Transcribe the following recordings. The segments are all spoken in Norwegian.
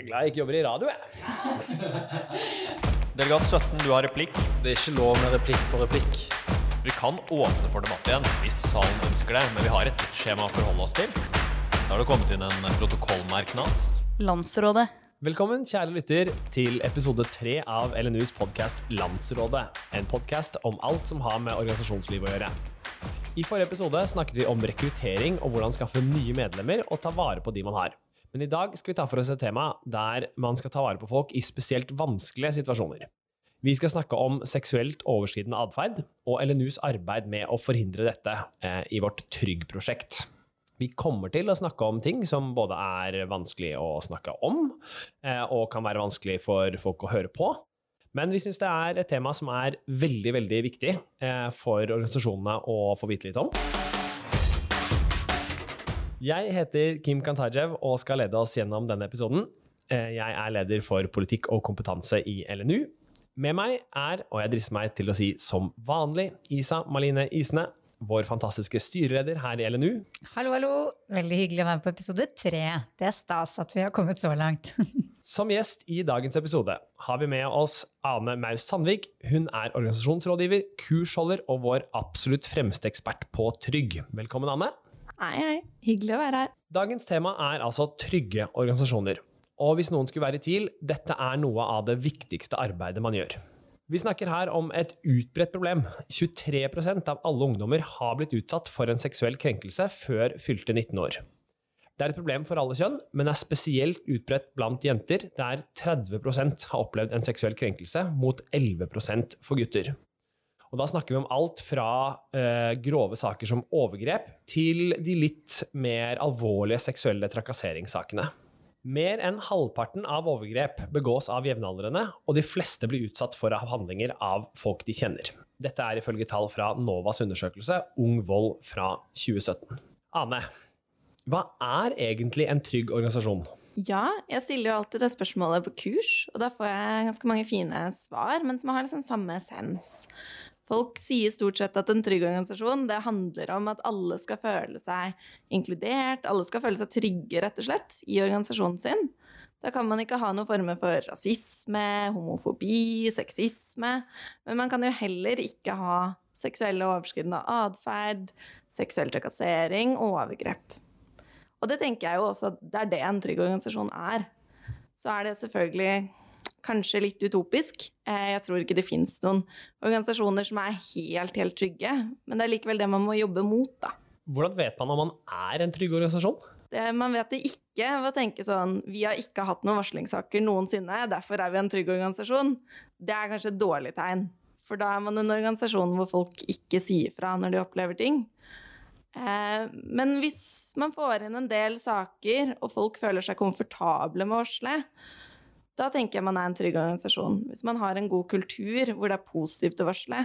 Jeg er glad jeg ikke jobber i radio, jeg. Delegat 17, du har replikk. Det er ikke lov med replikk på replikk. Vi kan åpne for debatt igjen hvis salen ønsker det, men vi har et skjema å forholde oss til. Da har det kommet inn en protokollmerknad. Landsrådet. Velkommen, kjære lytter, til episode tre av LNUs podkast Landsrådet. En podkast om alt som har med organisasjonsliv å gjøre. I forrige episode snakket vi om rekruttering og hvordan skaffe nye medlemmer og ta vare på de man har. Men i dag skal vi ta for oss et tema der man skal ta vare på folk i spesielt vanskelige situasjoner. Vi skal snakke om seksuelt overskridende atferd og LNUs arbeid med å forhindre dette eh, i vårt Trygg-prosjekt. Vi kommer til å snakke om ting som både er vanskelig å snakke om, eh, og kan være vanskelig for folk å høre på. Men vi syns det er et tema som er veldig, veldig viktig eh, for organisasjonene å få vite litt om. Jeg heter Kim Kantajev og skal lede oss gjennom denne episoden. Eh, Jeg er leder for politikk og kompetanse i LNU. Med meg er, og jeg drister meg til å si som vanlig, Isa Maline Isene, vår fantastiske styreleder her i LNU. Hallo, hallo. Veldig hyggelig å være med på episode tre. Det er stas at vi har kommet så langt. Som gjest i dagens episode har vi med oss Ane Maus Sandvik. Hun er organisasjonsrådgiver, kursholder og vår absolutt fremste ekspert på trygg. Velkommen, Ane. Hei, hei. Hyggelig å være her. Dagens tema er altså trygge organisasjoner. Og hvis noen skulle være i tvil, dette er noe av det viktigste arbeidet man gjør. Vi snakker her om et utbredt problem. 23% av alle ungdommer har blitt utsatt for en seksuell krenkelse før fylte 19 år. Det er et problem for alle kjønn, men er spesielt utbredt blant jenter, der 30% har opplevd en seksuell krenkelse, mot 11% for gutter. Og da snakker vi om alt fra eh, grove saker som overgrep til de litt mer alvorlige seksuelle trakasseringssakene. Mer enn halvparten av overgrep begås av jevnaldrende, og de fleste blir utsatt for handlinger av folk de kjenner. Dette er ifølge tall fra NOVAs undersøkelse Ung vold fra 2017. Ane, hva er egentlig en trygg organisasjon? Ja, jeg stiller jo alltid det spørsmålet på kurs, og da får jeg ganske mange fine svar, men som har liksom samme essens. Folk sier stort sett at en trygg organisasjon det handler om at alle skal føle seg inkludert, alle skal føle seg trygge, rett og slett, i organisasjonen sin. Da kan man ikke ha noen former for rasisme, homofobi, sexisme, men man kan jo heller ikke ha seksuelle overskridende atferd, seksuell trakassering og overgrep. Og det tenker jeg jo også at det er det en trygg organisasjon er. Så er det selvfølgelig kanskje litt utopisk. Eh, Jeg tror ikke det fins noen organisasjoner som er helt, helt trygge, men det er likevel det man må jobbe mot, da. Hvordan vet man om man er en trygg organisasjon? Det, man vet det ikke ved å tenke sånn Vi har ikke hatt noen varslingssaker noensinne, derfor er vi en trygg organisasjon. Det er kanskje et dårlig tegn. For da er man en organisasjon hvor folk ikke sier fra når de opplever ting. Eh, men hvis man får inn en del saker, og folk føler seg komfortable med å varsle, da tenker jeg man er en trygg organisasjon. Hvis man har en god kultur hvor det er positivt å varsle.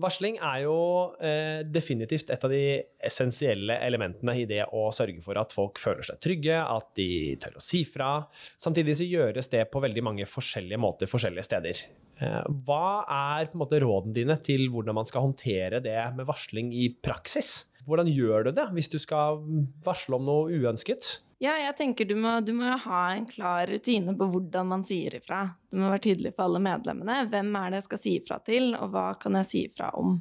Varsling er jo eh, definitivt et av de essensielle elementene i det å sørge for at folk føler seg trygge, at de tør å si fra. Samtidig så gjøres det på veldig mange forskjellige måter forskjellige steder. Eh, hva er på en måte rådene dine til hvordan man skal håndtere det med varsling i praksis? Hvordan gjør du det hvis du skal varsle om noe uønsket? Ja, jeg tenker du må, du må ha en klar rutine på hvordan man sier ifra. Det må være tydelig for alle medlemmene. Hvem er det jeg skal si ifra til, og hva kan jeg si ifra om?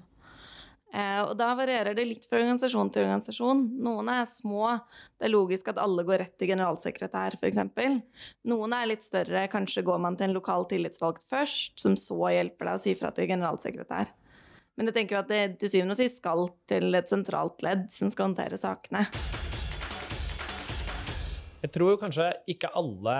Eh, og da varierer det litt fra organisasjon til organisasjon. Noen er små. Det er logisk at alle går rett til generalsekretær, f.eks. Noen er litt større. Kanskje går man til en lokal tillitsvalgt først, som så hjelper deg å si fra til generalsekretær. Men jeg tenker jo at det til syvende og sist skal til et sentralt ledd som skal håndtere sakene. Jeg tror kanskje ikke alle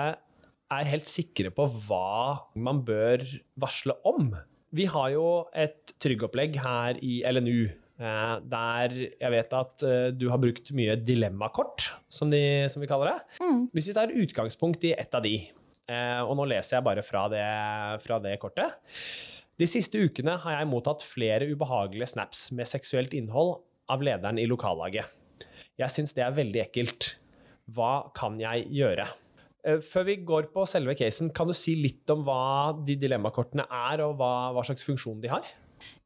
er helt sikre på hva man bør varsle om. Vi har jo et tryggopplegg her i LNU, eh, der jeg vet at eh, du har brukt mye dilemmakort, som, de, som vi kaller det. Hvis vi tar utgangspunkt i ett av de, eh, og nå leser jeg bare fra det, fra det kortet. De siste ukene har jeg mottatt flere ubehagelige snaps med seksuelt innhold av lederen i lokallaget. Jeg syns det er veldig ekkelt. Hva kan jeg gjøre? Eh, Før vi går på selve casen, kan du si litt om hva de dilemmakortene er, og hva, hva slags funksjon de har?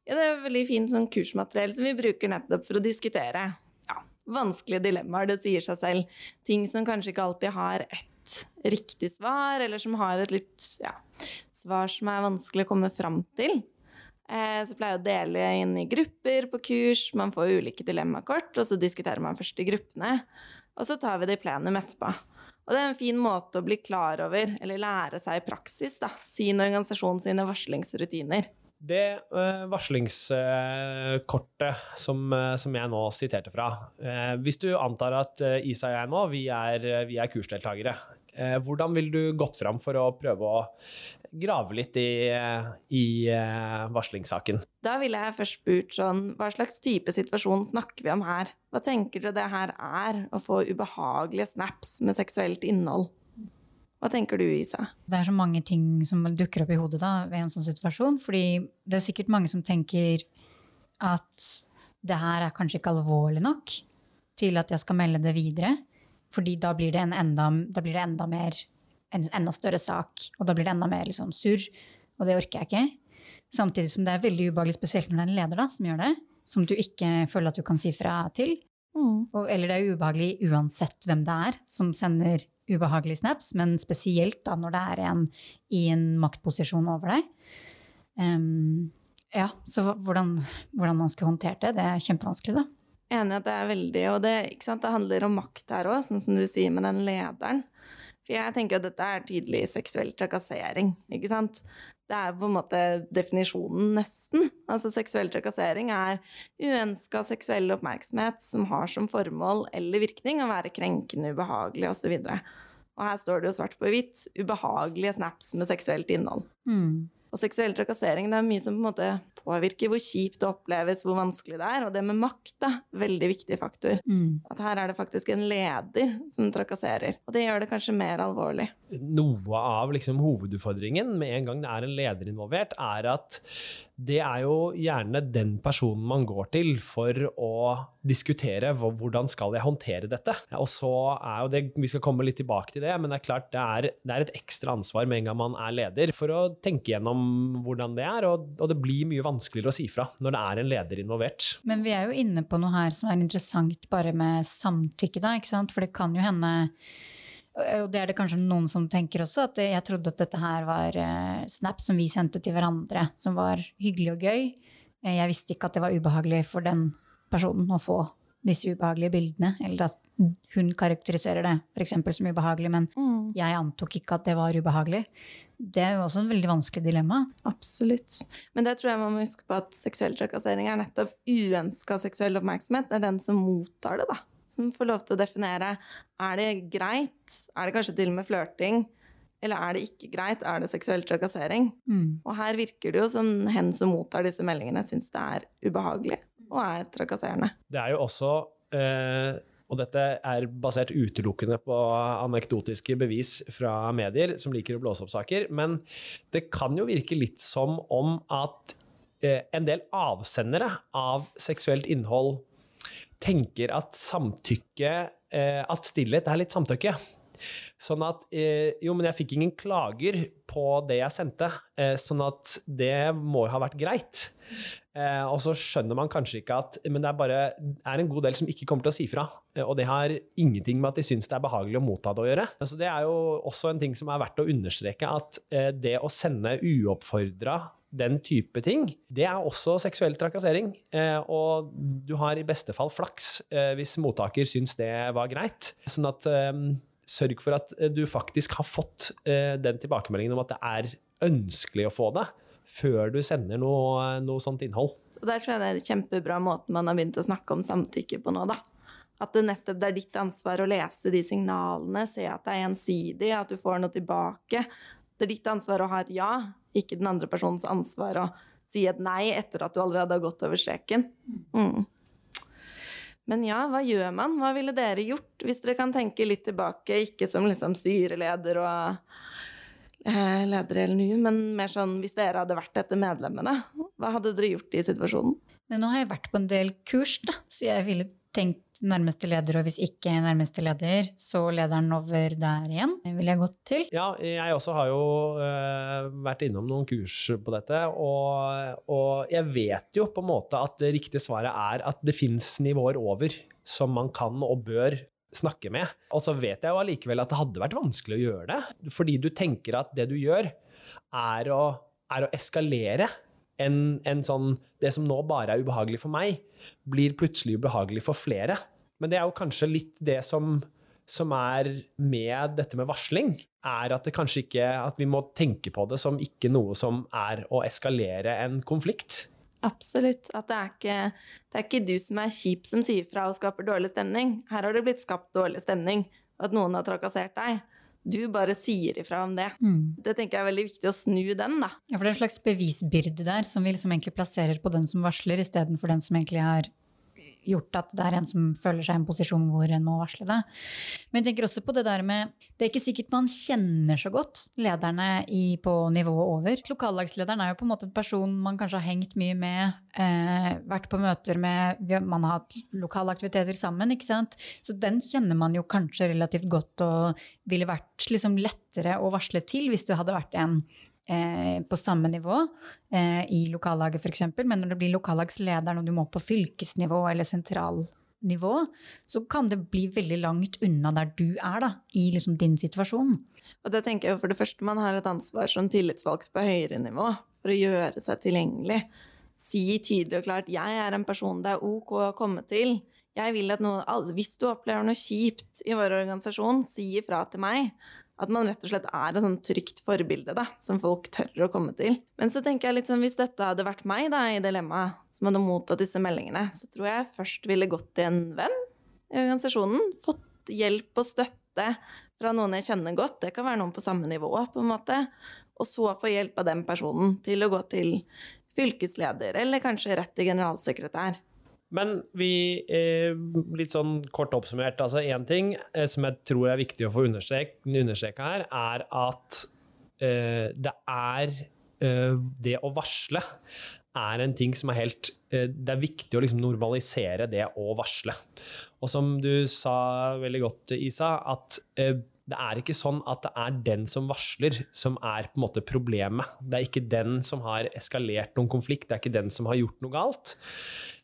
Ja, det er veldig fint sånn kursmateriell som vi bruker nettopp for å diskutere ja, vanskelige dilemmaer. Det sier seg selv. Ting som kanskje ikke alltid har ett riktig svar, eller som har et litt ja, svar som er vanskelig å komme fram til. Eh, så pleier jeg å dele inn i grupper på kurs, man får ulike dilemmakort, og så diskuterer man først i gruppene. Og så tar vi det i plenum etterpå. Og det er en fin måte å bli klar over, eller lære seg i praksis, da, sin organisasjon sine varslingsrutiner. Det uh, varslingskortet som, uh, som, jeg nå siterte fra eh, Hvis du antar at Isa og jeg nå, vi er, vi er kursdeltakere, hvordan ville du gått fram for å prøve å grave litt i, i varslingssaken? Da ville jeg først spurt sånn Hva slags type situasjon snakker vi om her? Hva tenker dere det her er, å få ubehagelige snaps med seksuelt innhold? Hva tenker du, Isa? Det er så mange ting som dukker opp i hodet da, ved en sånn situasjon. Fordi det er sikkert mange som tenker at det her er kanskje ikke alvorlig nok til at jeg skal melde det videre. Fordi da blir det en enda, blir det enda mer en enda større sak, og da blir det enda mer liksom, surr. Og det orker jeg ikke. Samtidig som det er veldig ubehagelig, spesielt når det er en leder da, som gjør det, som du ikke føler at du kan si fra til. Mm. Og, eller det er ubehagelig uansett hvem det er som sender ubehagelige snaps, men spesielt da når det er en i en maktposisjon over deg. Um, ja, så hvordan, hvordan, man skulle håndtert det, det er kjempevanskelig, da. Enig at det er veldig, og det, det handler om makt her òg, sånn som du sier med den lederen. For jeg tenker at dette er tydelig seksuell trakassering, ikke sant. Det er på en måte definisjonen, nesten. Altså seksuell trakassering er uønska seksuell oppmerksomhet som har som formål eller virkning å være krenkende, ubehagelig osv. Og, så og her står det jo svart på hvitt ubehagelige snaps med seksuelt innhold. Mm. Og seksuell trakassering det er mye som på en måte påvirker hvor kjipt det oppleves, hvor vanskelig det er. Og det med makt, da, veldig viktig faktor. Mm. At her er det faktisk en leder som trakasserer. Og det gjør det kanskje mer alvorlig. Noe av liksom, hovedutfordringen med en gang det er en leder involvert, er at det er jo gjerne den personen man går til for å diskutere hvordan skal jeg håndtere dette. Og så er jo det, Vi skal komme litt tilbake til det, men det er klart det er, det er et ekstra ansvar med en gang man er leder, for å tenke gjennom hvordan det er. Og, og, det blir mye vanskeligere å si fra når det er en leder involvert. Men vi er jo inne på noe her som er interessant bare med samtykke, da. ikke sant? For det kan jo hende og det er det kanskje noen som tenker også, at jeg trodde at dette her var uh, snap som vi sendte til hverandre, som var hyggelig og gøy. Eh, jeg visste ikke at det var ubehagelig for den personen å få disse ubehagelige bildene, eller at hun karakteriserer det f.eks. som ubehagelig, men mm. jeg antok ikke at det var ubehagelig. Det er jo også en veldig vanskelig dilemma. Absolutt. Men det tror jeg man må huske på at seksuell trakassering er nettopp uønska seksuell oppmerksomhet. Det er den som mottar det, da som får lov til å definere er det greit, er det kanskje til og med flørting, eller er det ikke greit, er det seksuell trakassering? Mm. Og her virker det jo som hen som mottar disse meldingene, syns det er ubehagelig og er trakasserende. Det er jo også eh og dette er basert utelukkende på anekdotiske bevis fra medier som liker å blåse opp saker, men det kan jo virke litt som om at eh, en del avsendere av seksuelt innhold tenker at samtykke eh, At stillhet er litt samtykke. Sånn at eh, Jo, men jeg fikk ingen klager på det jeg sendte, eh, sånn at det må jo ha vært greit. og så skjønner man kanskje ikke at Men det er bare er en god del som ikke kommer til å si fra. og det har ingenting med at de syns det er behagelig å motta det å gjøre. Så det er jo også en ting som er verdt å understreke, at det å sende uoppfordra den type ting, det er også seksuell trakassering. Eh, og du har i beste fall flaks eh, hvis mottaker syns det var greit. Sånn at eh, sørg for at du faktisk har fått den tilbakemeldingen om at det er ønskelig å få det, før du sender noe, noe sånt innhold. Så Der tror jeg det er en kjempebra måten man har begynt å snakke om samtykke på nå, da. At det nettopp det er ditt ansvar å lese de signalene, se at det er gjensidig, at du får noe tilbake. Det er ditt ansvar å ha et ja, ikke den andre personens ansvar å si et nei etter at du allerede har gått over streken. Mm. Men ja, hva gjør man? Hva ville dere gjort hvis dere kan tenke litt tilbake, ikke som liksom styreleder og eh, leder eller NU, men mer sånn hvis dere hadde vært dette medlemmene, hva hadde dere gjort i situasjonen? Nå har jeg vært på en del kurs, da, så jeg ville tenkt nærmeste leder, og hvis ikke nærmeste leder, så lederen over der igjen. ville vil jeg gått til. Ja, jeg også har jo uh, vært innom noen kurs på dette, og, og, jeg vet jo på en måte at det riktige svaret er at det fins nivåer over som man kan og bør snakke med. Og så vet jeg jo allikevel at det hadde vært vanskelig å gjøre det, fordi du tenker at det du gjør, er å, er å eskalere en, en sånn Det som nå bare er ubehagelig for meg, blir plutselig ubehagelig for flere. Men det er jo kanskje litt det som, som er med dette med varsling, er at det kanskje ikke At vi må tenke på det som ikke noe som er å eskalere en konflikt. Absolutt. At det er, ikke, det er ikke du som er kjip som sier fra og skaper dårlig stemning. Her har det blitt skapt dårlig stemning, at noen har trakassert deg. Du bare sier ifra om det. Det tenker jeg er veldig viktig å snu den, da. Ja, for det er en slags bevisbyrde der som vi liksom egentlig plasserer på den som varsler, istedenfor den som egentlig har gjort at det er en som føler seg i en posisjon hvor en må varsle det. Men jeg tenker også på det der med Det er ikke sikkert man kjenner så godt lederne i, på nivået over. Lokallagslederen er jo på en måte en person man kanskje har hengt mye med, eh, vært på møter med, man har hatt lokale aktiviteter sammen, ikke sant. Så den kjenner man jo kanskje relativt godt og ville vært liksom lettere å varsle til hvis det hadde vært en eh, på samme nivå eh, i lokallaget f.eks. Men når det blir lokallagslederen og du må på fylkesnivå eller sentralnivå, så kan det bli veldig langt unna der du er da, i liksom din situasjon. Og det tenker jeg for det første man har et ansvar som tillitsvalgt på høyere nivå for å gjøre seg tilgjengelig. Si tydelig og klart 'jeg er en person det er ok å komme til'. Jeg vil at noe, altså, Hvis du opplever noe kjipt i vår organisasjon, si ifra til meg. At man rett og slett er et sånn trygt forbilde da, som folk tør å komme til. Men så tenker jeg litt sånn, hvis dette hadde vært meg da, i dilemmaet, som hadde mottatt disse meldingene, så tror jeg først ville gått til en venn i organisasjonen. Fått hjelp og støtte fra noen jeg kjenner godt. Det kan være noen på samme nivå, på en måte. Og så få hjelp av den personen til å gå til fylkesleder, eller kanskje rett til generalsekretær. Men vi, eh, litt sånn kort oppsummert, altså én ting eh, som jeg tror er viktig å få understrek, understreka her, er at eh, det er Det å varsle er en ting som er helt Det er viktig å liksom normalisere det å varsle. Og som du sa veldig godt, Isa, at det er ikke sånn at det er den som varsler, som er på en måte problemet. Det er ikke den som har eskalert noen konflikt, det er ikke den som har gjort noe galt.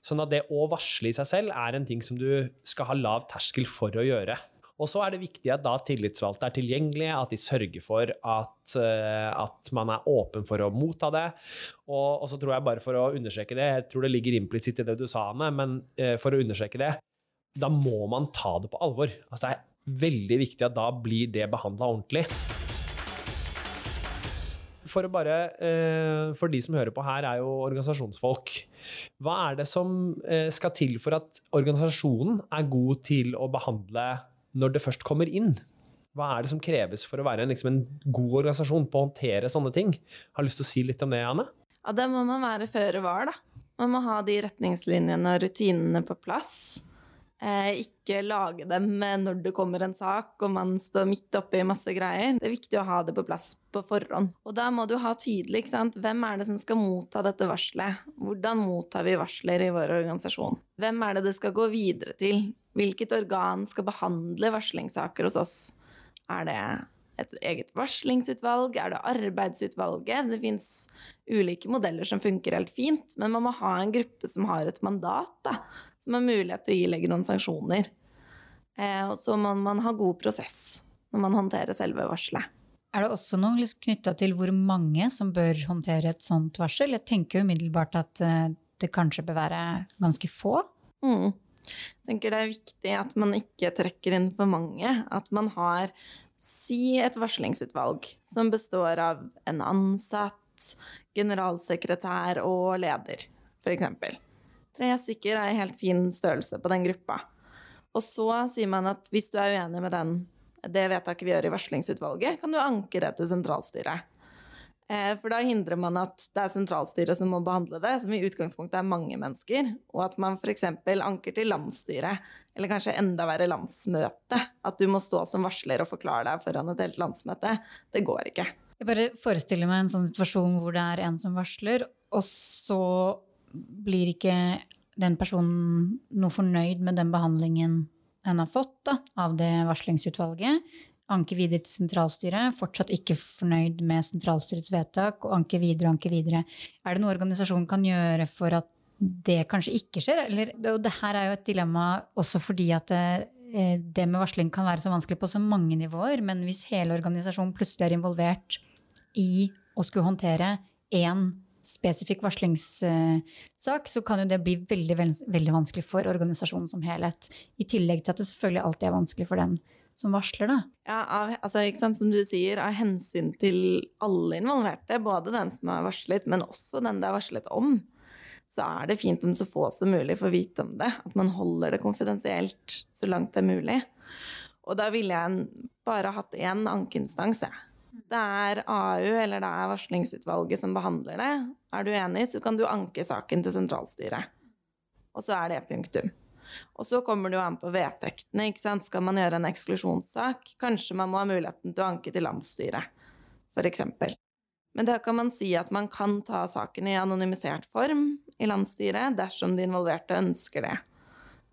Sånn at det å varsle i seg selv er en ting som du skal ha lav terskel for å gjøre. Og så er det viktig at da tillitsvalgte er tilgjengelige, at de sørger for at, eh, at man er åpen for å motta det. Og, og så tror jeg bare for å understreke det, jeg tror det ligger implisitt i det du sa, Anne, men eh, for å understreke det, da må man ta det på alvor. Altså det er veldig viktig at da blir det behandla ordentlig. For, bare, eh, for de som hører på her, er jo organisasjonsfolk. Hva er det som eh, skal til for at organisasjonen er god til å behandle når det først kommer inn? Hva er det som kreves for å være en, liksom en god organisasjon på å håndtere sånne ting? Har du lyst til å si litt om det, Anne? Ja, da må man være føre var, da. Man må ha de retningslinjene og rutinene på plass. Eh, ikke lage dem når det kommer en sak og man står midt oppi masse greier. Det er viktig å ha det på plass på forhånd. Og da må du ha tydelig ikke sant? hvem er det som skal motta dette varselet. Hvordan mottar vi varsler i vår organisasjon? Hvem er det det skal gå videre til? Hvilket organ skal behandle varslingssaker hos oss? Er det et eget varslingsutvalg? Er det arbeidsutvalget? Det fins ulike modeller som funker helt fint, men man må ha en gruppe som har et mandat, da, som har mulighet til å ilegge noen sanksjoner. Eh, og så må man ha god prosess når man håndterer selve varselet. Er det også noe liksom knytta til hvor mange som bør håndtere et sånt varsel? Jeg tenker jo umiddelbart at eh, det kanskje bør være ganske få. Mm. Jeg tenker det er viktig at man ikke trekker inn for mange. At man har Si et varslingsutvalg som består av en ansatt, generalsekretær og leder, f.eks. Tre stykker er en helt fin størrelse på den gruppa. Og så sier man at hvis du er uenig med den, det vedtaket vi gjør i varslingsutvalget, kan du anke det til sentralstyret. Eh, For da hindrer man at det er sentralstyret som må behandle det, som i utgangspunktet er mange mennesker, og at man f.eks. anker til landsstyret, eller kanskje enda verre landsmøte. At du må stå som varsler og forklare deg foran et helt landsmøte. Det går ikke. Jeg bare forestiller meg en sånn situasjon hvor det er en som varsler, og så blir ikke den personen noe fornøyd med den behandlingen en har fått da, av det varslingsutvalget. Anker videre til sentralstyret, fortsatt ikke fornøyd med sentralstyrets vedtak, og anker videre anke videre. Er det noe organisasjonen kan gjøre for at det kanskje ikke skjer? Eller, og det her er jo et dilemma også fordi at det, eh, det med varsling kan være så vanskelig på så mange nivåer, men hvis hele organisasjonen plutselig er involvert i å skulle håndtere én spesifikk varslingssak, så kan jo det bli veldig, veldig vanskelig for organisasjonen som helhet. I tillegg til at det selvfølgelig alltid er vanskelig for den som varsler, det. Ja, av, altså, som du sier, av hensyn til alle involverte, både den som har varslet, men også den det er varslet om, så er det fint om så få som mulig får vite om det. At man holder det konfidensielt så langt det er mulig. Og da ville jeg bare hatt én ankeinstans, jeg. Det er AU eller det er varslingsutvalget som behandler det. Er du enig, så kan du anke saken til sentralstyret. Og så er det punktum. Og så kommer det jo an på vedtektene. ikke sant? Skal man gjøre en eksklusjonssak? Kanskje man må ha muligheten til å anke til landsstyret, f.eks. Men da kan man si at man kan ta saken i anonymisert form i landsstyret dersom de involverte ønsker det.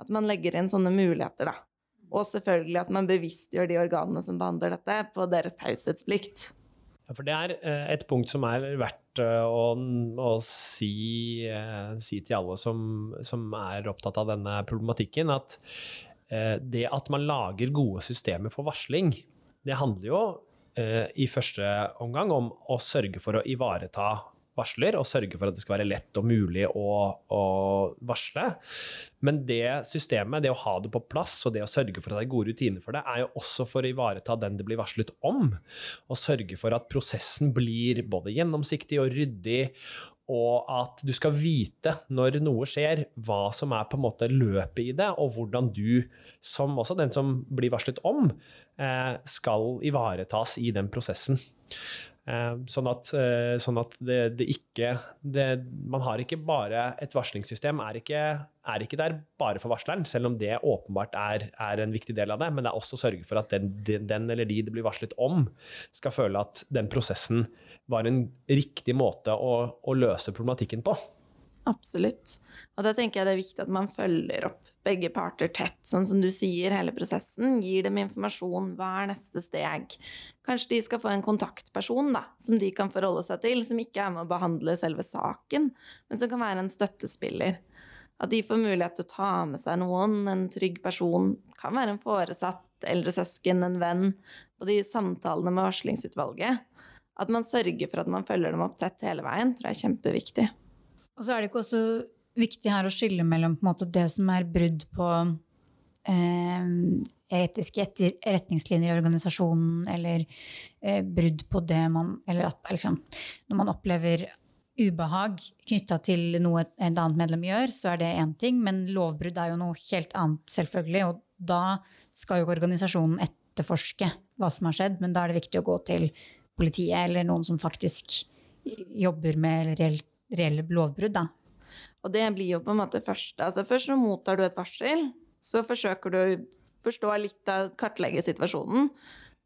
At man legger inn sånne muligheter, da. Og selvfølgelig at man bevisstgjør de organene som behandler dette, på deres taushetsplikt. Ja, for det er eh, et punkt som er verdt å, å si, eh, si, til alle som, som, er opptatt av denne problematikken, at det at man lager gode systemer for varsling, det handler jo i første omgang om å sørge for å ivareta varsler, og sørge for at det skal være lett og mulig å, å, varsle. Men det systemet, det å ha det på plass og det å sørge for at det er gode rutiner for det, er jo også for å ivareta den det blir varslet om. Og sørge for at prosessen blir både gjennomsiktig og ryddig, og at du skal vite når noe skjer, hva som er på en måte løpet i det, og hvordan du, som også den som blir varslet om, eh, skal ivaretas i den prosessen. Eh, sånn at, eh, sånn at det, det, ikke det, Man har ikke bare Et varslingssystem er ikke, er ikke, der bare for varsleren, selv om det åpenbart er, er, en viktig del av det. Men det er også å sørge for at den, den, eller de det blir varslet om, skal føle at den prosessen var en riktig måte å, å løse problematikken på. Absolutt. Og da tenker jeg det er viktig at man følger opp begge parter tett, sånn som du sier, hele prosessen. Gir dem informasjon. Hva er neste steg? Kanskje de skal få en kontaktperson da, som de kan forholde seg til, som ikke er med å behandle selve saken, men som kan være en støttespiller. At de får mulighet til å ta med seg noen, en trygg person. Kan være en foresatt, eldre søsken, en venn. På de samtalene med varslingsutvalget. At man sørger for at man følger dem opp tett hele veien, tror jeg er kjempeviktig. Og så er det ikke også viktig her å skille mellom måte, det som er brudd på eh, etiske retningslinjer i organisasjonen, eller eh, brudd på det man Eller at liksom, når man opplever ubehag knytta til noe et annet medlem gjør, så er det én ting, men lovbrudd er jo noe helt annet, selvfølgelig. Og da skal jo organisasjonen etterforske hva som har skjedd, men da er det viktig å gå til politiet eller noen som faktisk jobber med reelt reelle lovbrudd, da. Og det blir jo på en måte først Altså først så mottar du et varsel, så forsøker du å forstå litt av kartlegge situasjonen.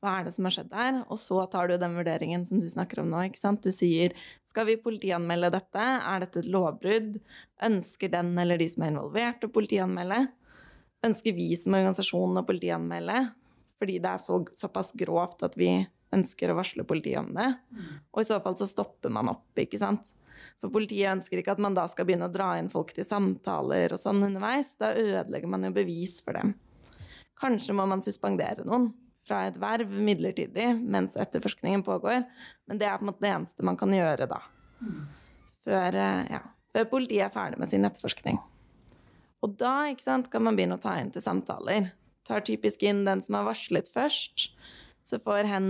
Hva er det som har skjedd der? Og så tar du den vurderingen som du snakker om nå. ikke sant? Du sier skal vi politianmelde dette? Er dette et lovbrudd? Ønsker den eller de som er involvert, å politianmelde? Ønsker vi som organisasjon å politianmelde? Fordi det er så, såpass grovt at vi ønsker å varsle politiet om det. Og i så fall så stopper man opp, ikke sant. For politiet ønsker ikke at man da skal begynne å dra inn folk til samtaler og sånn underveis. Da ødelegger man jo bevis for dem. Kanskje må man suspendere noen fra et verv midlertidig mens etterforskningen pågår, men det er på en måte det eneste man kan gjøre da. Før, eh, ja, før politiet er ferdig med sin etterforskning. Og da sant, kan man begynne å ta inn til samtaler. Tar typisk inn den som har varslet først. Så får hen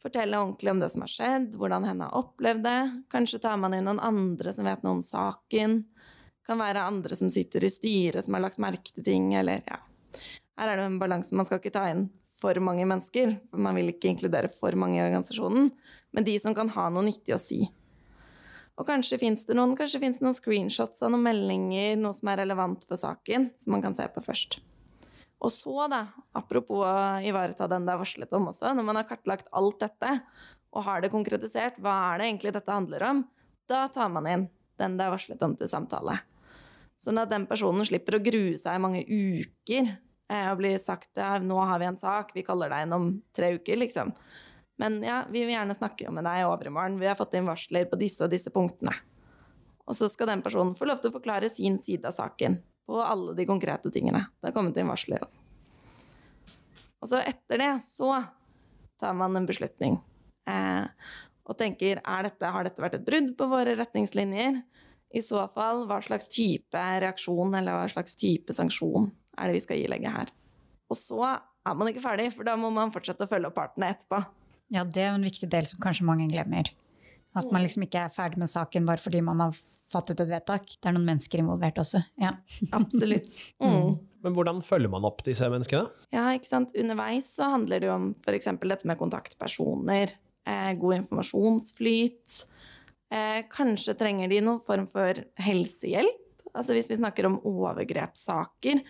Fortelle ordentlig om det som har skjedd, hvordan henne har opplevd det. Kanskje tar man inn noen andre som vet noe om saken. Kan være andre som sitter i styret, som har lagt merke til ting, eller ja. Her er det en balanse. Man skal ikke ta inn for mange mennesker, for man vil ikke inkludere for mange i organisasjonen, men de som kan ha noe nyttig å si. Og kanskje fins det noen, kanskje det noen screenshots av noen meldinger, noe som er relevant for saken, som man kan se på først. Og så, da, apropos å ivareta den det er varslet om også, når man har kartlagt alt dette og har det konkretisert, hva er det egentlig dette handler om, da tar man inn den det er varslet om til samtale. Sånn at den personen slipper å grue seg i mange uker eh, og bli sagt ja, 'nå har vi en sak, vi kaller deg inn om tre uker', liksom. Men ja, vi vil gjerne snakke med deg i overmorgen, vi har fått inn varsler på disse og disse punktene. Og så skal den personen få lov til å forklare sin side av saken på alle de konkrete tingene. Det har kommet inn varsler. Og så etter det, så tar man en beslutning. Eh, og tenker er dette, har dette vært et brudd på våre retningslinjer? I så fall, hva slags type reaksjon eller hva slags type sanksjon er det vi skal ilegge her? Og så er man ikke ferdig, for da må man fortsette å følge opp partene etterpå. Ja, det er en viktig del som kanskje mange glemmer. At man liksom ikke er ferdig med saken bare fordi man har fattet et vedtak. Det er noen mennesker involvert også. Ja. Absolutt. Mm. Men hvordan følger man opp disse menneskene? Ja, ikke sant? Underveis så handler det jo om f.eks. dette med kontaktpersoner, eh, god informasjonsflyt. Eh, kanskje trenger de noen form for helsehjelp. Altså hvis vi snakker om overgrepssaker.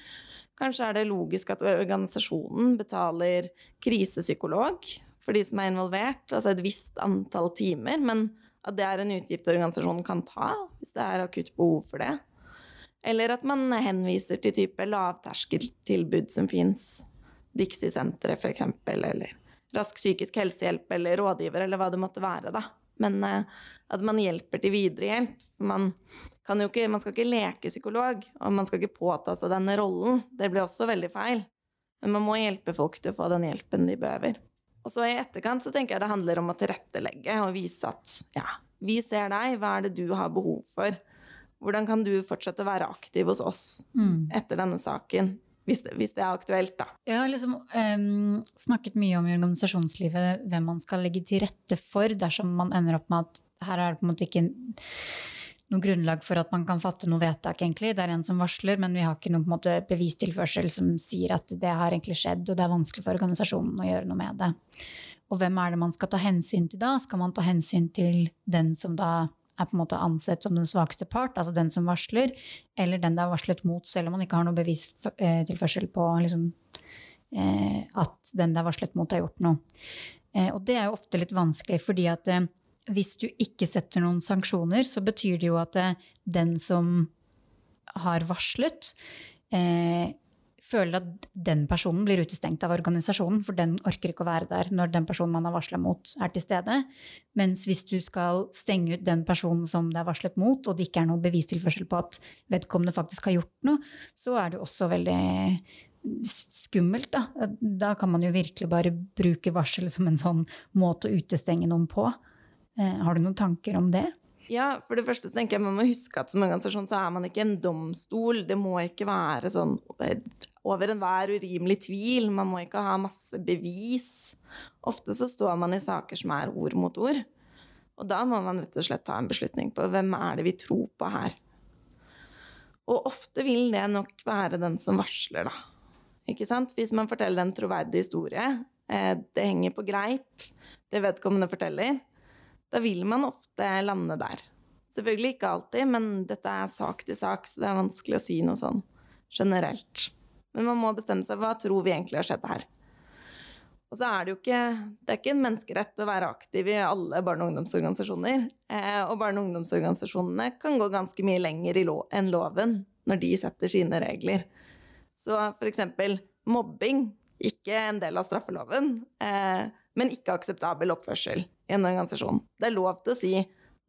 Kanskje er det logisk at organisasjonen betaler krisepsykolog for de som er involvert, altså et visst antall timer, men at det er en utgift organisasjonen kan ta hvis det er akutt behov for det. Eller at man henviser til type lavterskeltilbud som fins. Dixie-senteret, eksempel, eller Rask psykisk helsehjelp, eller rådgiver, eller hva det måtte være, da. Men eh, at man hjelper til videre hjelp. Man, kan jo ikke, man skal ikke leke psykolog, og man skal ikke påta seg denne rollen. Det blir også veldig feil. Men man må hjelpe folk til å få den hjelpen de behøver. Og så i etterkant så tenker jeg det handler om å tilrettelegge og vise at ja, vi ser deg, hva er det du har behov for? Hvordan kan du fortsette å være aktiv hos oss etter denne saken? Hvis det, hvis det er aktuelt, da. Jeg har liksom um, snakket mye om i organisasjonslivet hvem man skal legge til rette for dersom man ender opp med at her er det på en måte ikke noe grunnlag for at man kan fatte noe vedtak, egentlig. Det er en som varsler, men vi har ikke noen måte, bevistilførsel som sier at det har egentlig skjedd, og det er vanskelig for organisasjonen å gjøre noe med det. Og hvem er det man skal ta hensyn til da? Skal man ta hensyn til den som da er på en måte ansett som den svakeste part, altså den som varsler, eller den det er varslet mot, selv om man ikke har noe bevistilførsel på liksom, eh, at den det er varslet mot, har gjort noe. Eh, og det er jo ofte litt vanskelig, fordi at eh, hvis du ikke setter noen sanksjoner, så betyr det jo at eh, den som har varslet, eh, føler at den personen blir utestengt av organisasjonen, for den orker ikke å være der når den personen man har varsla mot, er til stede. Mens hvis du skal stenge ut den personen som det er varslet mot, og det ikke er noen bevistilførsel på at vedkommende faktisk har gjort noe, så er det også veldig skummelt, da. Da kan man jo virkelig bare bruke varsel som en sånn måte å utestenge noen på. Eh, har du noen tanker om det? Ja, for det første så tenker jeg man må huske at som organisasjon så er man ikke en domstol. Det må ikke være sånn over enhver urimelig tvil. Man må ikke ha masse bevis. Ofte så står man i saker som er ord mot ord. Og da må man rett og slett ta en beslutning på hvem er det vi tror på her. Og ofte vil det nok være den som varsler, da. Ikke sant? Hvis man forteller en troverdig historie, eh, det henger på greip, det vedkommende forteller, da vil man ofte lande der. Selvfølgelig ikke alltid, men dette er sak til sak, så det er vanskelig å si noe sånn generelt. Men man må bestemme seg hva tror vi egentlig har skjedd her. Og så er det jo ikke Det er ikke en menneskerett å være aktiv i alle barne- og ungdomsorganisasjoner. Eh, og barne- og ungdomsorganisasjonene kan gå ganske mye lenger enn loven når de setter sine regler. Så for eksempel mobbing, ikke en del av straffeloven, eh, men ikke akseptabel oppførsel i en organisasjon. Det er lov til å si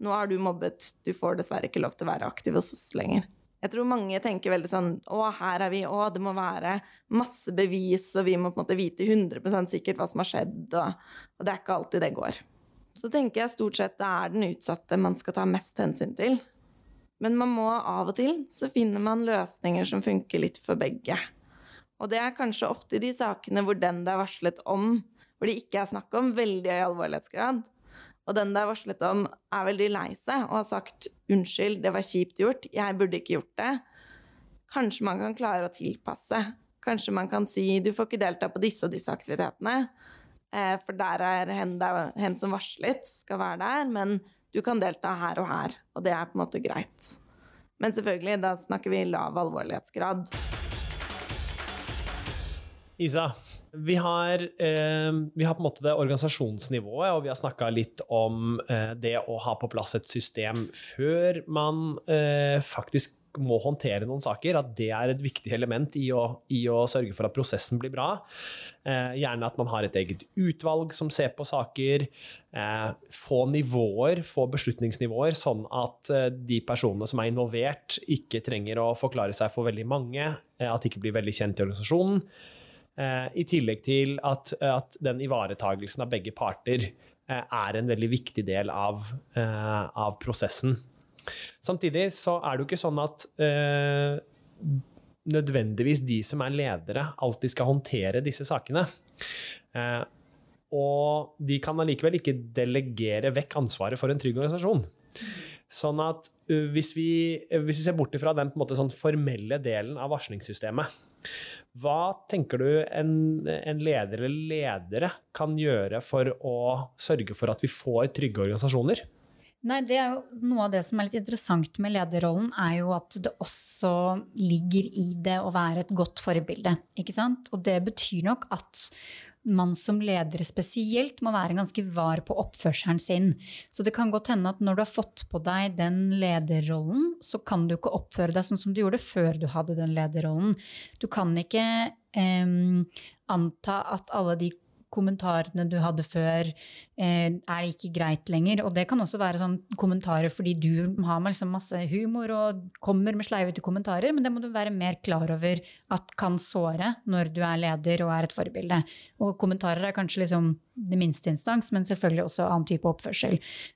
'nå har du mobbet, du får dessverre ikke lov til å være aktiv hos oss lenger'. Jeg tror mange tenker veldig sånn 'Å, her er vi. Å, det må være masse bevis, og vi må på en måte vite 100% sikkert hva som har skjedd', og, og det er ikke alltid det går. Så tenker jeg stort sett det er den utsatte man skal ta mest hensyn til. Men man må av og til så finner man løsninger som funker litt for begge. Og det er kanskje ofte de sakene hvor den det er varslet om, hvor det ikke er snakk om veldig høy alvorlighetsgrad, og den det er varslet om, er veldig lei seg og har sagt 'unnskyld, det var kjipt gjort, jeg burde ikke gjort det', kanskje man kan klare å tilpasse. Kanskje man kan si 'du får ikke delta på disse og disse aktivitetene', eh, for der er hen, der, hen som varslet, skal være der, men du kan delta her og her, og det er på en måte greit. Men selvfølgelig, da snakker vi lav alvorlighetsgrad. Isa, vi har, eh, vi har på en måte det organisasjonsnivået, og vi har snakka litt om eh, det å ha på plass et system før man eh, faktisk må håndtere noen saker, at det er et viktig element i å, i å sørge for at prosessen blir bra. Eh, gjerne at man har et eget utvalg som ser på saker. Eh, få nivåer, få beslutningsnivåer, sånn at eh, de personene som er involvert, ikke trenger å forklare seg for veldig mange, at det ikke blir veldig kjent i organisasjonen. Eh, I tillegg til at, at den ivaretagelsen av begge parter eh, er en veldig viktig del av, eh, av prosessen. Samtidig så er det jo ikke sånn at eh, nødvendigvis de som er ledere, alltid skal håndtere disse sakene. Eh, og de kan allikevel ikke delegere vekk ansvaret for en trygg organisasjon. Sånn at hvis, vi, hvis vi ser bort fra den måte, sånn formelle delen av varslingssystemet, hva tenker du en, en, leder eller ledere kan gjøre for å sørge for at vi får trygge organisasjoner? Nei, det er jo Noe av det som er litt interessant med lederrollen, er jo at det også ligger i det å være et godt forbilde. ikke sant? Og det betyr nok at man som leder spesielt må være ganske var på oppførselen sin. Så det kan godt hende at når du har fått på deg den lederrollen, så kan du ikke oppføre deg sånn som du gjorde før du hadde den lederrollen. Du kan ikke eh, anta at alle de kommentarene du hadde før, er ikke greit lenger. Og det kan også være sånn kommentarer fordi du har liksom masse humor og kommer med sleivete kommentarer, men det må du være mer klar over at kan såre når du er leder og er et forbilde. Og kommentarer er kanskje liksom det minste instans, men selvfølgelig også annen type oppførsel.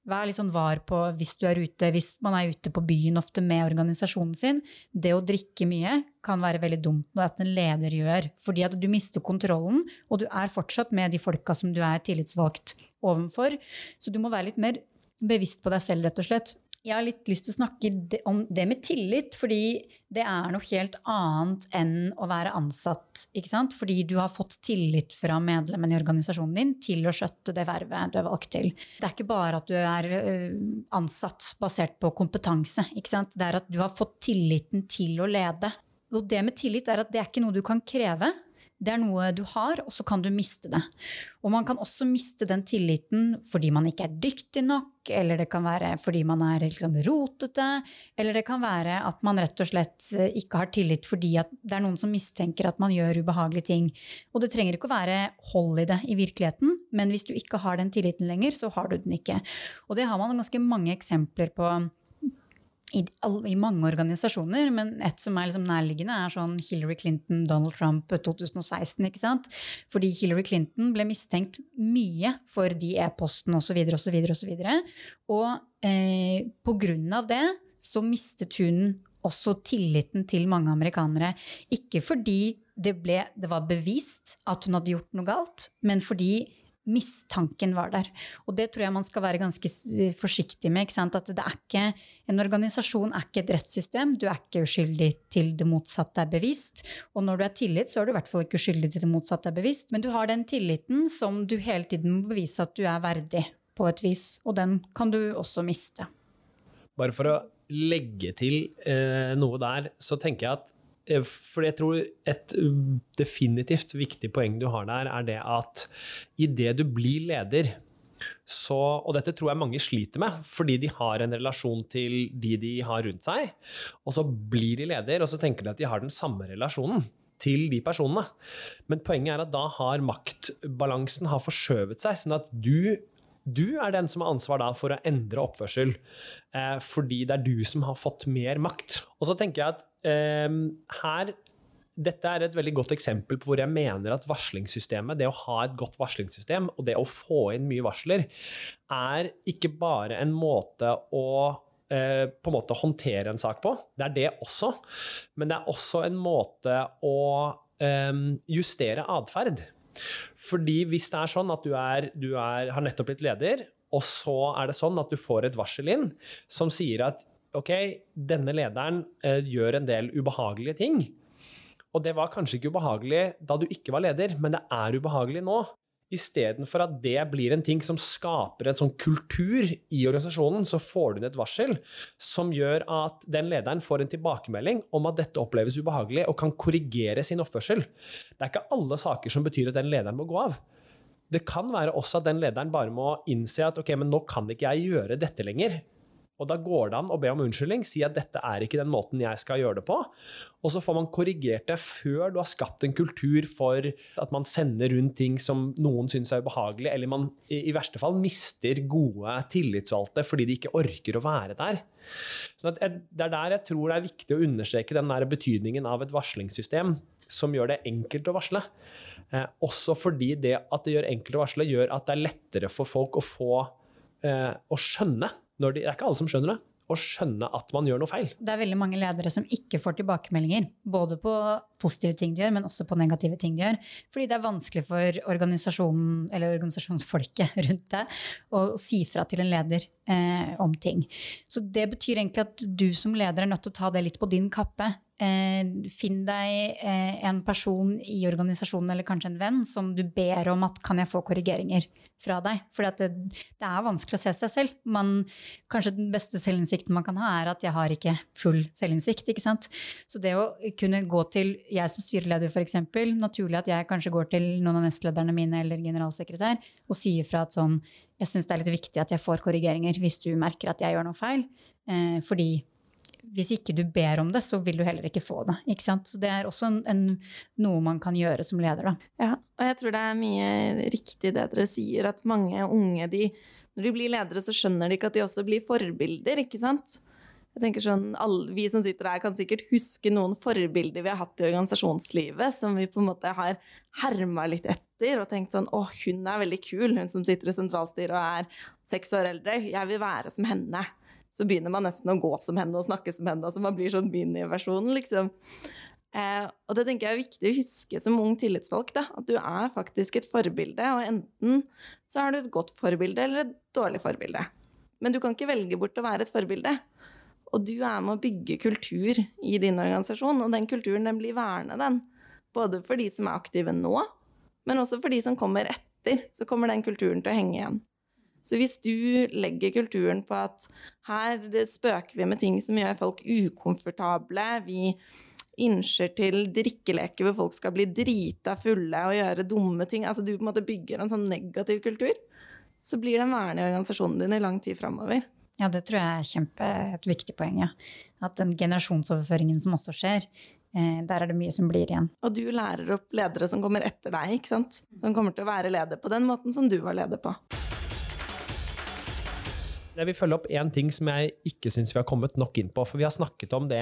Vær litt sånn var på hvis du er ute, hvis man er ute på byen ofte med organisasjonen sin. Det å drikke mye kan være veldig dumt noe at en leder gjør, fordi at du mister kontrollen, og du er fortsatt med de folka som du er tillitsvalgt overfor. Så du må være litt mer bevisst på deg selv, rett og slett. Jeg har litt lyst til å snakke om det med tillit, fordi det er noe helt annet enn å være ansatt. ikke sant? Fordi du har fått tillit fra medlemmene i organisasjonen din til å skjøtte det vervet du er valgt til. Det er ikke bare at du er ansatt basert på kompetanse. ikke sant? Det er at du har fått tilliten til å lede. Og det med tillit er at det er ikke noe du kan kreve. Det er noe du har, og så kan du miste det. Og man kan også miste den tilliten fordi man ikke er dyktig nok, eller det kan være fordi man er liksom rotete, eller det kan være at man rett og slett eh, ikke har tillit fordi det er noen som mistenker at man gjør ubehagelige ting. Og det trenger ikke å være hold i det i virkeligheten, men hvis du ikke har den tilliten lenger, så har du den ikke. Og det har man ganske mange eksempler på i, i, mange organisasjoner, men et som er liksom nærliggende, er sånn Hillary Clinton, Donald Trump 2016. ikke sant? Fordi Hillary Clinton ble mistenkt mye for de e-postene osv. osv. osv. Og eh, på grunn av det så mistet hun også tilliten til mange amerikanere. Ikke fordi det, ble, det var bevist at hun hadde gjort noe galt, men fordi mistanken var der. Og det tror jeg man skal være ganske forsiktig med. At det er ikke, en organisasjon er ikke et rettssystem. Du er ikke uskyldig til det motsatte er bevist. Og når du er tillit, så er du i hvert fall ikke uskyldig til det motsatte er bevist. Men du har den tilliten som du hele tiden må bevise at du er verdig på et vis. Og den kan du også miste. Bare for å legge til eh, noe der, så tenker jeg at Eh, for jeg tror et definitivt viktig poeng du har der, er det at idet du blir leder, så, og dette tror jeg mange sliter med, fordi de har en relasjon til de de har rundt seg, og så blir de leder, og så tenker de at de har den samme relasjonen til de personene. Men poenget er at da har maktbalansen har forskjøvet seg, sånn at du du er den som har ansvar for å endre oppførsel, eh, fordi det er du som har fått mer makt. Og så tenker jeg at eh, her dette er et veldig godt eksempel på hvor jeg mener at varslingssystemet, det å ha et godt varslingssystem og det å få inn mye varsler, er ikke bare en måte å eh, på en måte håndtere en sak på. Det er det også. Men det er også en måte å eh, justere atferd. Fordi hvis det er sånn at du, er, du er, har nettopp blitt leder, og så er det sånn at du får et varsel inn som sier at ok, denne lederen eh, gjør en del ubehagelige ting. Og det var kanskje ikke ubehagelig da du ikke var leder, men det er ubehagelig nå. Istedenfor at det blir en ting som skaper en sånn kultur i organisasjonen, så får du inn et varsel som gjør at den lederen får en tilbakemelding om at dette oppleves ubehagelig, og kan korrigere sin oppførsel. Det er ikke alle saker som betyr at den lederen må gå av. Det kan være også at den lederen bare må innse at ok, men nå kan ikke jeg gjøre dette lenger. Og da går det an å be om unnskyldning, si at dette er ikke den måten jeg skal gjøre det på. Og så får man korrigert det før du har skapt en kultur for at man sender rundt ting som noen syns er ubehagelig, eller man i verste fall mister gode tillitsvalgte fordi de ikke orker å være der. Så Det er der jeg tror det er viktig å understreke den der betydningen av et varslingssystem. som gjør det enkelt å varsle. Eh, også fordi det at det gjør enkelt å varsle, gjør at det er lettere for folk å få eh, å skjønne de, Det er ikke alle som skjønner det. Å skjønne at man gjør noe feil. Det er veldig mange ledere som ikke får tilbakemeldinger. Både på positive ting de gjør, men også på negative ting de gjør. Fordi det er vanskelig for organisasjonen, eller organisasjonsfolket rundt deg å si fra til en leder eh, om ting. Så det betyr egentlig at du som leder er nødt til å ta det litt på din kappe. Eh, finn deg eh, en person i organisasjonen eller kanskje en venn som du ber om at kan jeg få korrigeringer fra deg. For det, det, er vanskelig å se seg selv. Man, kanskje den beste selvinnsikten man kan ha, er at jeg har ikke full selvinnsikt. ikke sant? Så det å kunne gå til jeg som styreleder f.eks., naturlig at jeg kanskje går til noen av nestlederne mine eller generalsekretær og sier fra at sånn jeg syns det er litt viktig at jeg får korrigeringer hvis du merker at jeg gjør noe feil. Eh, fordi hvis ikke du ber om det, så vil du heller ikke få det. Ikke? Så det er også en, en, noe man kan gjøre som leder. Da. Ja, og jeg tror det er mye riktig det dere sier, at mange unge de, når de blir ledere, så skjønner de ikke at de også blir forbilder, ikke sant? Jeg tenker sånn, alle, Vi som sitter her, kan sikkert huske noen forbilder vi har hatt i organisasjonslivet, som vi på en måte har herma litt etter og tenkt sånn Å, hun er veldig kul, hun som sitter i sentralstyret og er seks år eldre. Jeg vil være som henne så begynner man nesten å gå som henne og snakke som henne. Altså man blir sånn miniversjonen, liksom. Eh, og det tenker jeg er viktig å huske som ung tillitsfolk. da, at du er faktisk et forbilde. Og enten så er du et godt forbilde eller et dårlig forbilde. Men du kan ikke velge bort å være et forbilde. Og du er med å bygge kultur i din organisasjon, og den kulturen den blir værende, den. Både for de som er aktive nå, men også for de som kommer etter. Så kommer den kulturen til å henge igjen. Så hvis du legger kulturen på at her spøker vi med ting som gjør folk ukomfortable, vi innsjer til drikkeleker hvor folk skal bli drita fulle og gjøre dumme ting Altså du på en måte bygger en sånn negativ kultur, så blir den værende i organisasjonen din i lang tid framover. Ja, det tror jeg er kjempe, et viktig poeng. ja. At den generasjonsoverføringen som også skjer, eh, der er det mye som blir igjen. Og du lærer opp ledere som kommer etter deg, ikke sant? som kommer til å være leder på den måten som du var leder på. Jeg vil følge opp én ting som jeg ikke syns vi har kommet nok inn på. For vi har snakket om det,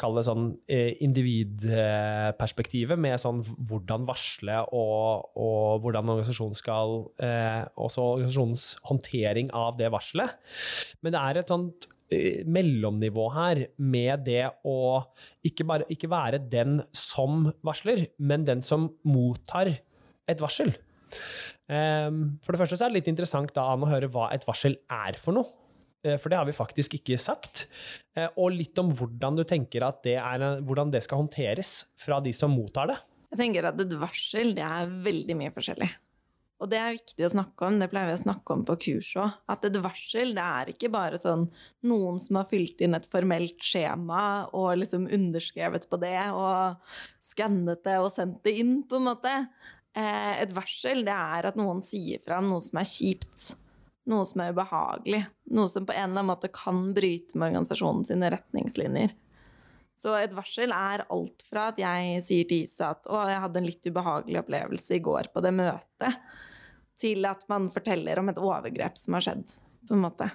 kall det sånn eh, individperspektivet, med sånn hvordan varsle og, og hvordan organisasjonen skal eh, Også organisasjonens håndtering av det varselet. Men det er et sånt eh, mellomnivå her med det å ikke, bare, ikke være den som varsler, men den som mottar et varsel. Ehm, for det første så er det litt interessant da, å høre hva et varsel er for noe. Eh, for det har vi faktisk ikke sagt. Eh, og litt om hvordan du tenker at det, er, hvordan det skal håndteres fra de som mottar det. Jeg tenker at Et varsel det er veldig mye forskjellig. Og det er viktig å snakke om, det pleier vi å snakke om på kurs òg. At et varsel det er ikke bare sånn noen som har fylt inn et formelt skjema og liksom underskrevet på det og skannet det og sendt det inn, på en måte. Eh, et varsel det er at noen sier fra om noe som er kjipt. Noe som er ubehagelig. Noe som på en eller annen måte kan bryte med organisasjonen sine retningslinjer. Så et varsel er alt fra at jeg sier til Isa at 'å, jeg hadde en litt ubehagelig opplevelse i går på det møtet', til at man forteller om et overgrep som har skjedd, på en måte.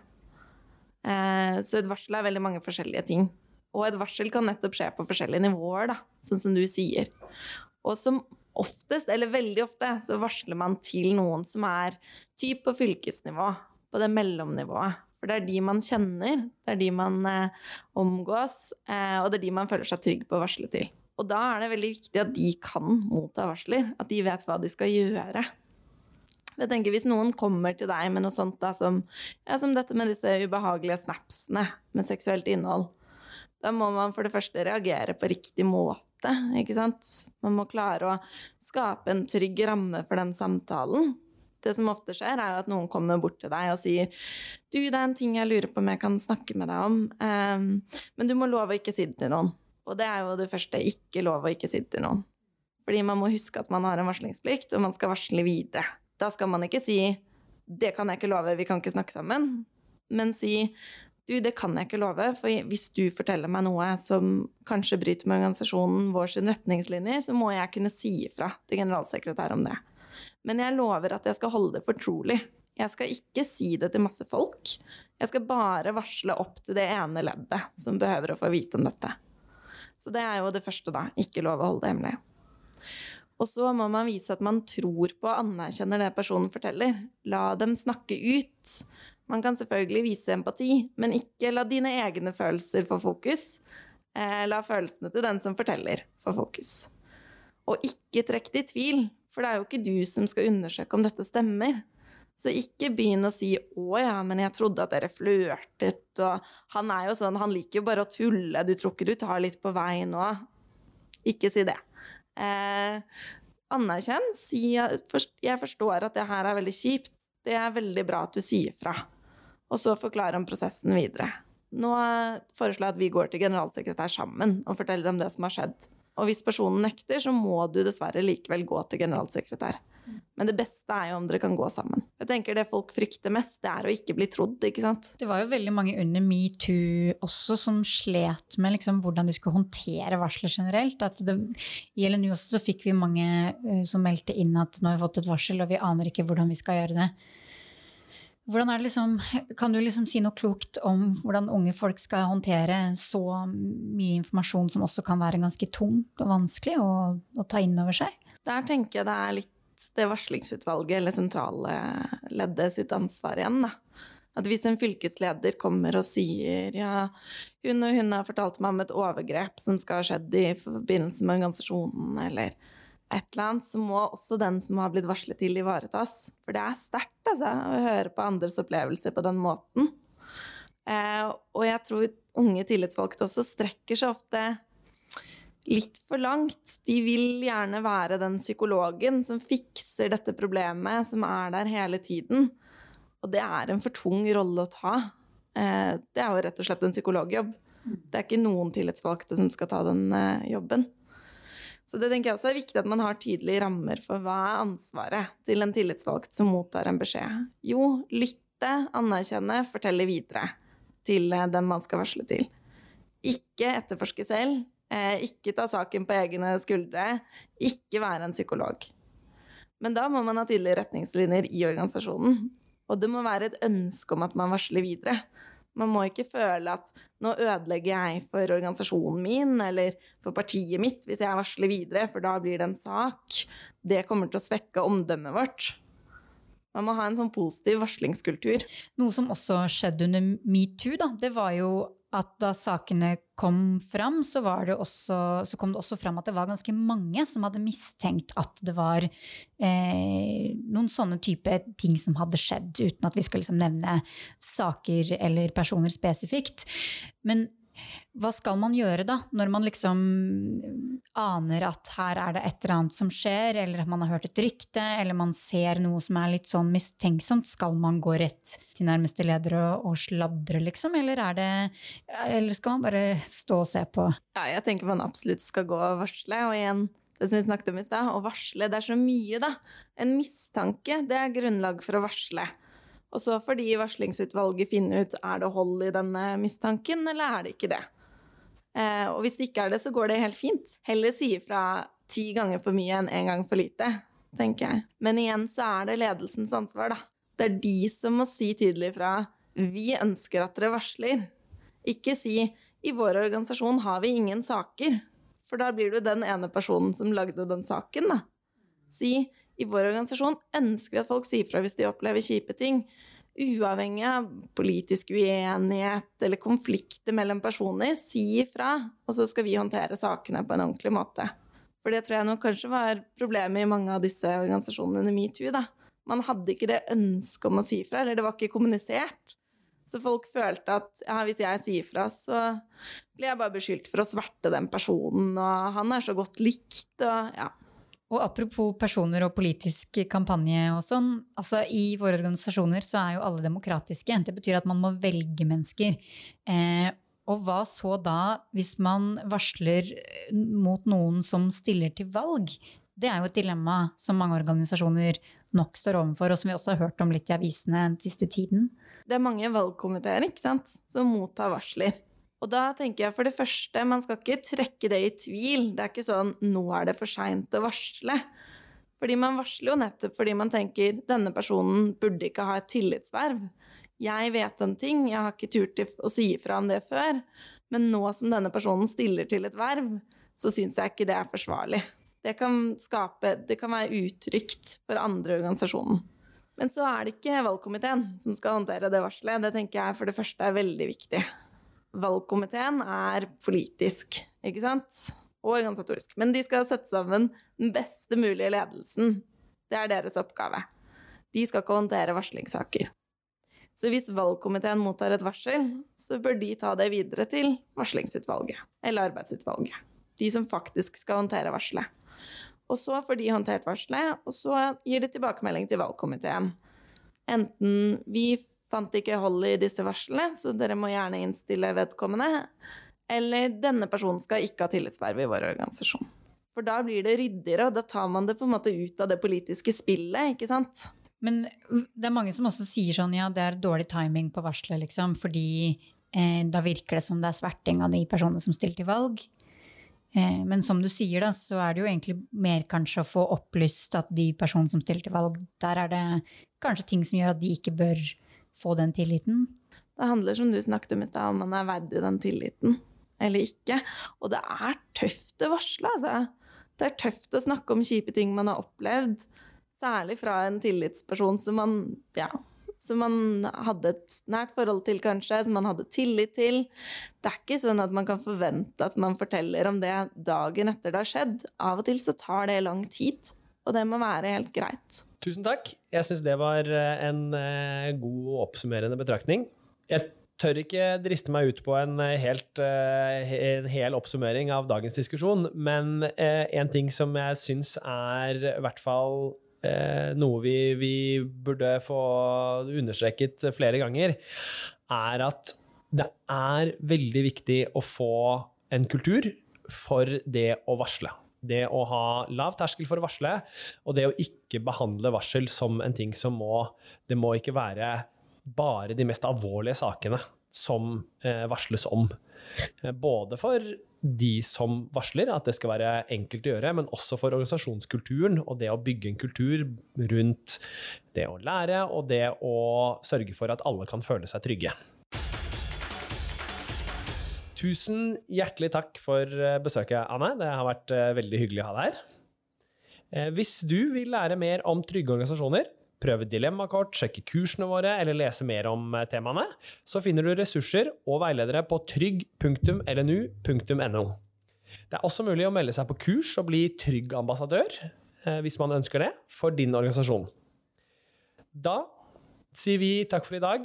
Eh, så et varsel er veldig mange forskjellige ting. Og et varsel kan nettopp skje på forskjellige nivåer, da, sånn som du sier. Og som oftest, eller veldig ofte, så varsler man til noen som er typ på fylkesnivå, på det mellomnivået. For det er de man kjenner, det er de man eh, omgås, eh, og det er de man føler seg trygg på å varsle til. Og da er det veldig viktig at de kan motta varsler, at de vet hva de skal gjøre. Jeg tenker Hvis noen kommer til deg med noe sånt da, som, ja, som dette med disse ubehagelige snapsene med seksuelt innhold, da må man for det første reagere på riktig måte. Ikke sant? Man må klare å skape en trygg ramme for den samtalen. Det som ofte skjer, er jo at noen kommer bort til deg og sier du, det er en ting jeg lurer på om jeg kan snakke med deg om, um, men du må love å ikke si det til noen. Og det er jo det første. Ikke lov å ikke si det til noen. Fordi man må huske at man har en varslingsplikt, og man skal varsle videre. Da skal man ikke si 'det kan jeg ikke love, vi kan ikke snakke sammen', men si du, det kan jeg ikke love, for hvis du forteller meg noe som kanskje bryter med organisasjonen vår sine retningslinjer, så må jeg kunne si ifra til generalsekretær om det. Men jeg lover at jeg skal holde det fortrolig. Jeg skal ikke si det til masse folk. Jeg skal bare varsle opp til det ene leddet som behøver å få vite om dette. Så det er jo det første, da. Ikke lov å holde det hemmelig. Og så må man vise at man tror på og anerkjenner det personen forteller. La dem snakke ut. Man kan selvfølgelig vise empati, men ikke la dine egne følelser få fokus. Eh, la følelsene til den som forteller, få fokus. Og ikke trekk det i tvil, for det er jo ikke du som skal undersøke om dette stemmer. Så ikke begynn å si 'Å ja, men jeg trodde at dere flørtet', og 'Han er jo sånn, han liker jo bare å tulle, du tror ikke du tar litt på vei nå'? Ikke si det. Eh, anerkjenn. Si 'Jeg forstår at det her er veldig kjipt'. Det er veldig bra at du sier fra. Og så forklarer han prosessen videre. Nå foreslår jeg at vi går til generalsekretær sammen og forteller om det som har skjedd. Og hvis personen nekter, så må du dessverre likevel gå til generalsekretær. Men det beste er jo om dere kan gå sammen. Jeg tenker Det folk frykter mest, det er å ikke bli trodd. ikke sant? Det var jo veldig mange under metoo også som slet med liksom hvordan de skulle håndtere varsler generelt. At det, I LNU også så fikk vi mange uh, som meldte inn at nå har vi fått et varsel, og vi aner ikke hvordan vi skal gjøre det. Liksom, kan du liksom si noe klokt om hvordan unge folk skal håndtere så mye informasjon som også kan være ganske tungt og vanskelig å, å ta inn over seg? Der tenker jeg det er litt det varslingsutvalget eller sentrale leddet sitt ansvar igjen. Da. At hvis en fylkesleder kommer og sier ja, hun og hun har fortalt meg om et overgrep som skal ha skjedd i forbindelse med organisasjonen, eller et eller annet, så må også den som har blitt varslet til, ivaretas. For det er sterkt altså, å høre på andres opplevelser på den måten. Eh, og jeg tror unge tillitsvalgte også strekker seg ofte litt for langt. De vil gjerne være den psykologen som fikser dette problemet, som er der hele tiden. Og det er en for tung rolle å ta. Eh, det er jo rett og slett en psykologjobb. Det er ikke noen tillitsvalgte som skal ta den eh, jobben. Så det tenker jeg også er viktig at man har tydelige rammer for hva er ansvaret til en tillitsvalgt som mottar en beskjed. Jo, lytte, anerkjenne, fortelle videre til eh, den man skal varsle til. Ikke etterforske selv, eh, ikke ta saken på egne skuldre, ikke være en psykolog. Men da må man ha tydelige retningslinjer i organisasjonen. Og det må være et ønske om at man varsler videre. Man må ikke føle at nå ødelegger jeg for organisasjonen min eller for partiet mitt hvis jeg varsler videre, for da blir det en sak. Det kommer til å svekke omdømmet vårt. Man må ha en sånn positiv varslingskultur. Noe som også skjedde under metoo, da, det var jo at da sakene kom fram, så, også, så, kom det også fram at det var ganske mange som hadde mistenkt at det var eh, noen sånne type ting som hadde skjedd, uten at vi skal liksom nevne saker eller personer spesifikt. Men hva skal man gjøre da, når man liksom aner at her er det et eller annet som skjer, eller at man har hørt et rykte, eller man ser noe som er litt sånn mistenksomt? Skal man gå rett til nærmeste leder og, og sladre, liksom, eller, er det, eller skal man bare stå og se på? Ja, jeg tenker man absolutt skal gå og varsle, og igjen det som vi snakket om i stad, å varsle, det er så mye, da. En mistanke, det er grunnlag for å varsle. Og så får de i varslingsutvalget finne ut er det hold i denne mistanken, eller er det ikke det. Eh, og hvis det ikke er det, så går det helt fint. Heller si ifra ti ganger for mye enn én en gang for lite, tenker jeg. Men igjen så er det ledelsens ansvar, da. Det er de som må si tydelig fra vi ønsker at dere varsler. Ikke si i vår organisasjon har vi ingen saker, for da blir du den ene personen som lagde den saken, da. Si i vår organisasjon ønsker vi at folk sier fra hvis de opplever kjipe ting. Uavhengig av politisk uenighet eller konflikter mellom personer, si ifra, og så skal vi håndtere sakene på en ordentlig måte. For det tror jeg nok kanskje var problemet i mange av disse organisasjonene under metoo. da. Man hadde ikke det ønsket om å si ifra, eller det var ikke kommunisert. Så folk følte at ja, hvis jeg sier fra, så blir jeg bare beskyldt for å sverte den personen, og han er så godt likt, og ja. Og apropos personer og politisk kampanje og sånn. altså I våre organisasjoner så er jo alle demokratiske. Det betyr at man må velge mennesker. Eh, og hva så da hvis man varsler mot noen som stiller til valg? Det er jo et dilemma som mange organisasjoner nok står overfor, og som vi også har hørt om litt i avisene den siste tiden. Det er mange valgkomiteer ikke sant, som mottar varsler. Og da tenker jeg for det første, man skal ikke trekke det i tvil. Det er ikke sånn 'nå er det for seint å varsle'. Fordi man varsler jo nettopp fordi man tenker 'denne personen burde ikke ha et tillitsverv'. Jeg vet om ting, jeg har ikke turt å si ifra om det før. Men nå som denne personen stiller til et verv, så syns jeg ikke det er forsvarlig. Det kan, skape, det kan være utrygt for andre i organisasjonen. Men så er det ikke valgkomiteen som skal håndtere det varselet. Det tenker jeg for det første er veldig viktig. Valgkomiteen er politisk, ikke sant? Og organisatorisk. Men de skal sette sammen den beste mulige ledelsen. Det er deres oppgave. De skal ikke håndtere varslingssaker. Så hvis valgkomiteen mottar et varsel, så bør de ta det videre til varslingsutvalget eller arbeidsutvalget. De som faktisk skal håndtere varselet. Og så får de håndtert varselet, og så gir de tilbakemelding til valgkomiteen. Enten vi fant ikke hold i disse varslene, så dere må gjerne innstille vedkommende, eller denne personen skal ikke ha tillitsverv i vår organisasjon. For da blir det ryddigere, og da tar man det på en måte ut av det politiske spillet, ikke sant? Men det er mange som også sier sånn ja, det er dårlig timing på varselet, liksom, fordi eh, da virker det som det er sverting av de personene som stiller til valg. Eh, men som du sier, da, så er det jo egentlig mer kanskje å få opplyst at de personene som stiller til valg, der er det kanskje ting som gjør at de ikke bør få den tilliten. Det handler, som du snakket om i stad, om man er verdig den tilliten eller ikke. Og det er tøft å varsle, altså. Det er tøft å snakke om kjipe ting man har opplevd. Særlig fra en tillitsperson som man, ja, som man hadde et nært forhold til, kanskje, som man hadde tillit til. Det er ikke sånn at man kan forvente at man forteller om det dagen etter det har skjedd. Av og til så tar det lang tid, og det må være helt greit. Tusen takk. Jeg syns det var eh, en god og oppsummerende betraktning. Jeg tør ikke driste meg ut på en, eh, helt, en hel oppsummering av dagens diskusjon, men en ting som jeg syns er i hvert fall eh, noe vi, vi, burde få understreket flere ganger, er at det er veldig viktig å få en kultur for det å varsle. Det å ha lav terskel for å varsle, og det å ikke behandle varsel som en ting som må Det må ikke være bare de mest alvorlige sakene som eh, varsles om. Eh, både for de som varsler, at det skal være enkelt å gjøre, men også for organisasjonskulturen og det å bygge en kultur rundt det å lære og det å sørge for at alle kan føle seg trygge. Tusen hjertelig takk for eh, besøket, Anne. Det har vært eh, veldig hyggelig å ha deg her. Hvis du vil lære mer om trygge organisasjoner, prøve dilemmakort, sjekke kursene våre eller lese mer om eh, temaene, så finner du ressurser og veiledere på trygg.lnu.no. Det er også mulig å melde seg på kurs og bli trygg ambassadør, eh, hvis man ønsker det, for din organisasjon. Da sier vi takk for i dag.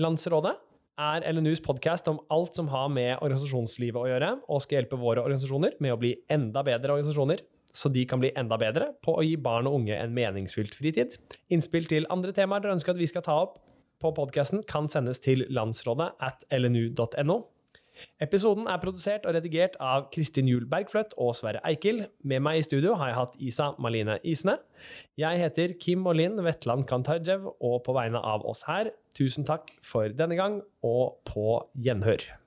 Landsrådet er LNUs podkast om alt som har med organisasjonslivet å gjøre, og skal hjelpe våre organisasjoner med å bli enda bedre organisasjoner så de kan bli enda bedre på å gi barn og unge en meningsfylt fritid. Innspill til andre temaer dere ønsker at vi skal ta opp på podkasten, kan sendes til landsrådet at lnu.no. Episoden er produsert og redigert av Kristin Juel Bergfløtt og Sverre Eikel. Med meg i studio har jeg hatt Isa Maline Isne. Jeg heter Kim og Linn Vetland Kantarjev, og på vegne av oss her, tusen takk for denne gang, og på gjenhør.